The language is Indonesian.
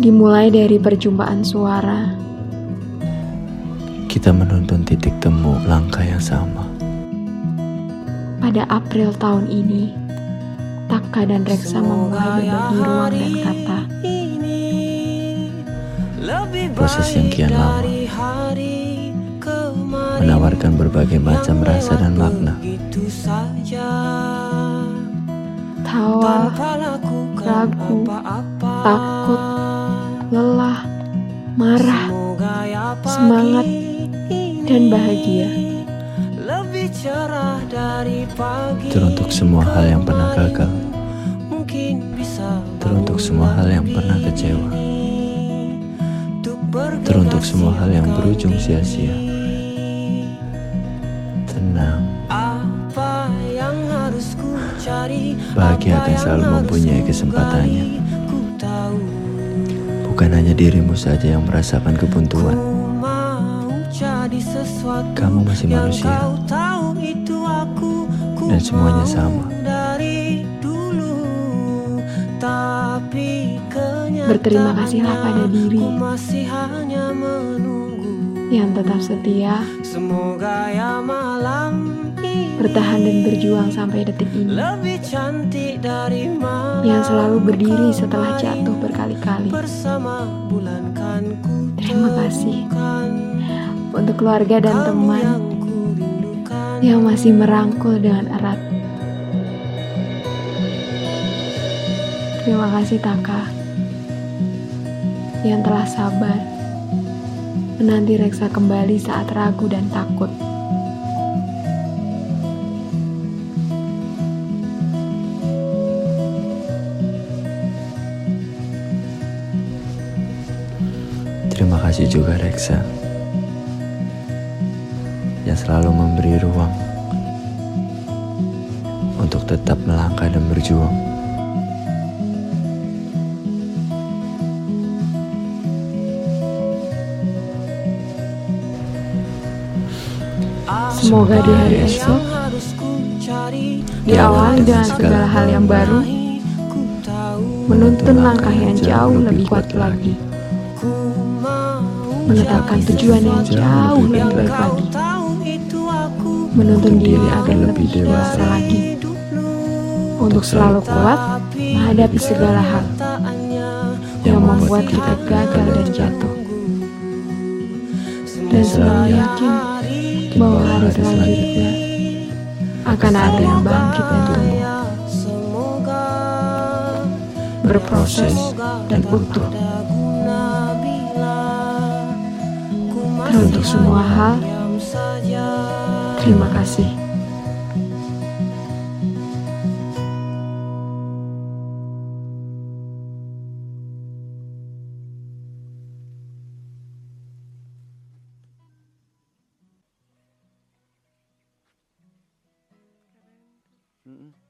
Dimulai dari perjumpaan suara, kita menuntun titik temu langkah yang sama. pada April tahun ini, Taka dan Reksa memulai berbagi ruang dan kata. Proses yang kian lama menawarkan berbagai macam rasa dan makna. Tawa, ragu, takut, lelah, marah, semangat, dan bahagia. Teruntuk semua hal yang pernah gagal. Teruntuk semua hal yang pernah kecewa. Teruntuk semua hal yang berujung sia-sia. Tenang, bahagia akan selalu mempunyai kesempatannya. Bukan hanya dirimu saja yang merasakan kebuntuan. Kamu masih manusia. Dan semuanya sama. Berterima kasihlah pada diri. yang tetap setia, bertahan dan berjuang sampai detik ini, yang selalu berdiri setelah jatuh berkali-kali. Terima kasih untuk keluarga dan teman yang masih merangkul dengan erat. Terima kasih Taka yang telah sabar menanti Reksa kembali saat ragu dan takut. Terima kasih juga Reksa yang selalu memberi ruang untuk tetap melangkah dan berjuang. Semoga di hari esok diawali dengan segala hal yang baru, menuntun langkah yang jauh lebih kuat lagi, menetapkan tujuan yang jauh lebih baik lagi, menuntun diri agar lebih dewasa lagi, untuk selalu kuat menghadapi segala hal yang membuat kita gagal dan jatuh, dan selalu yakin bahwa hari selanjutnya akan ada yang bangkit dan tumbuh, berproses dan utuh. Teruntuk semua hal, terima kasih. Mm-mm.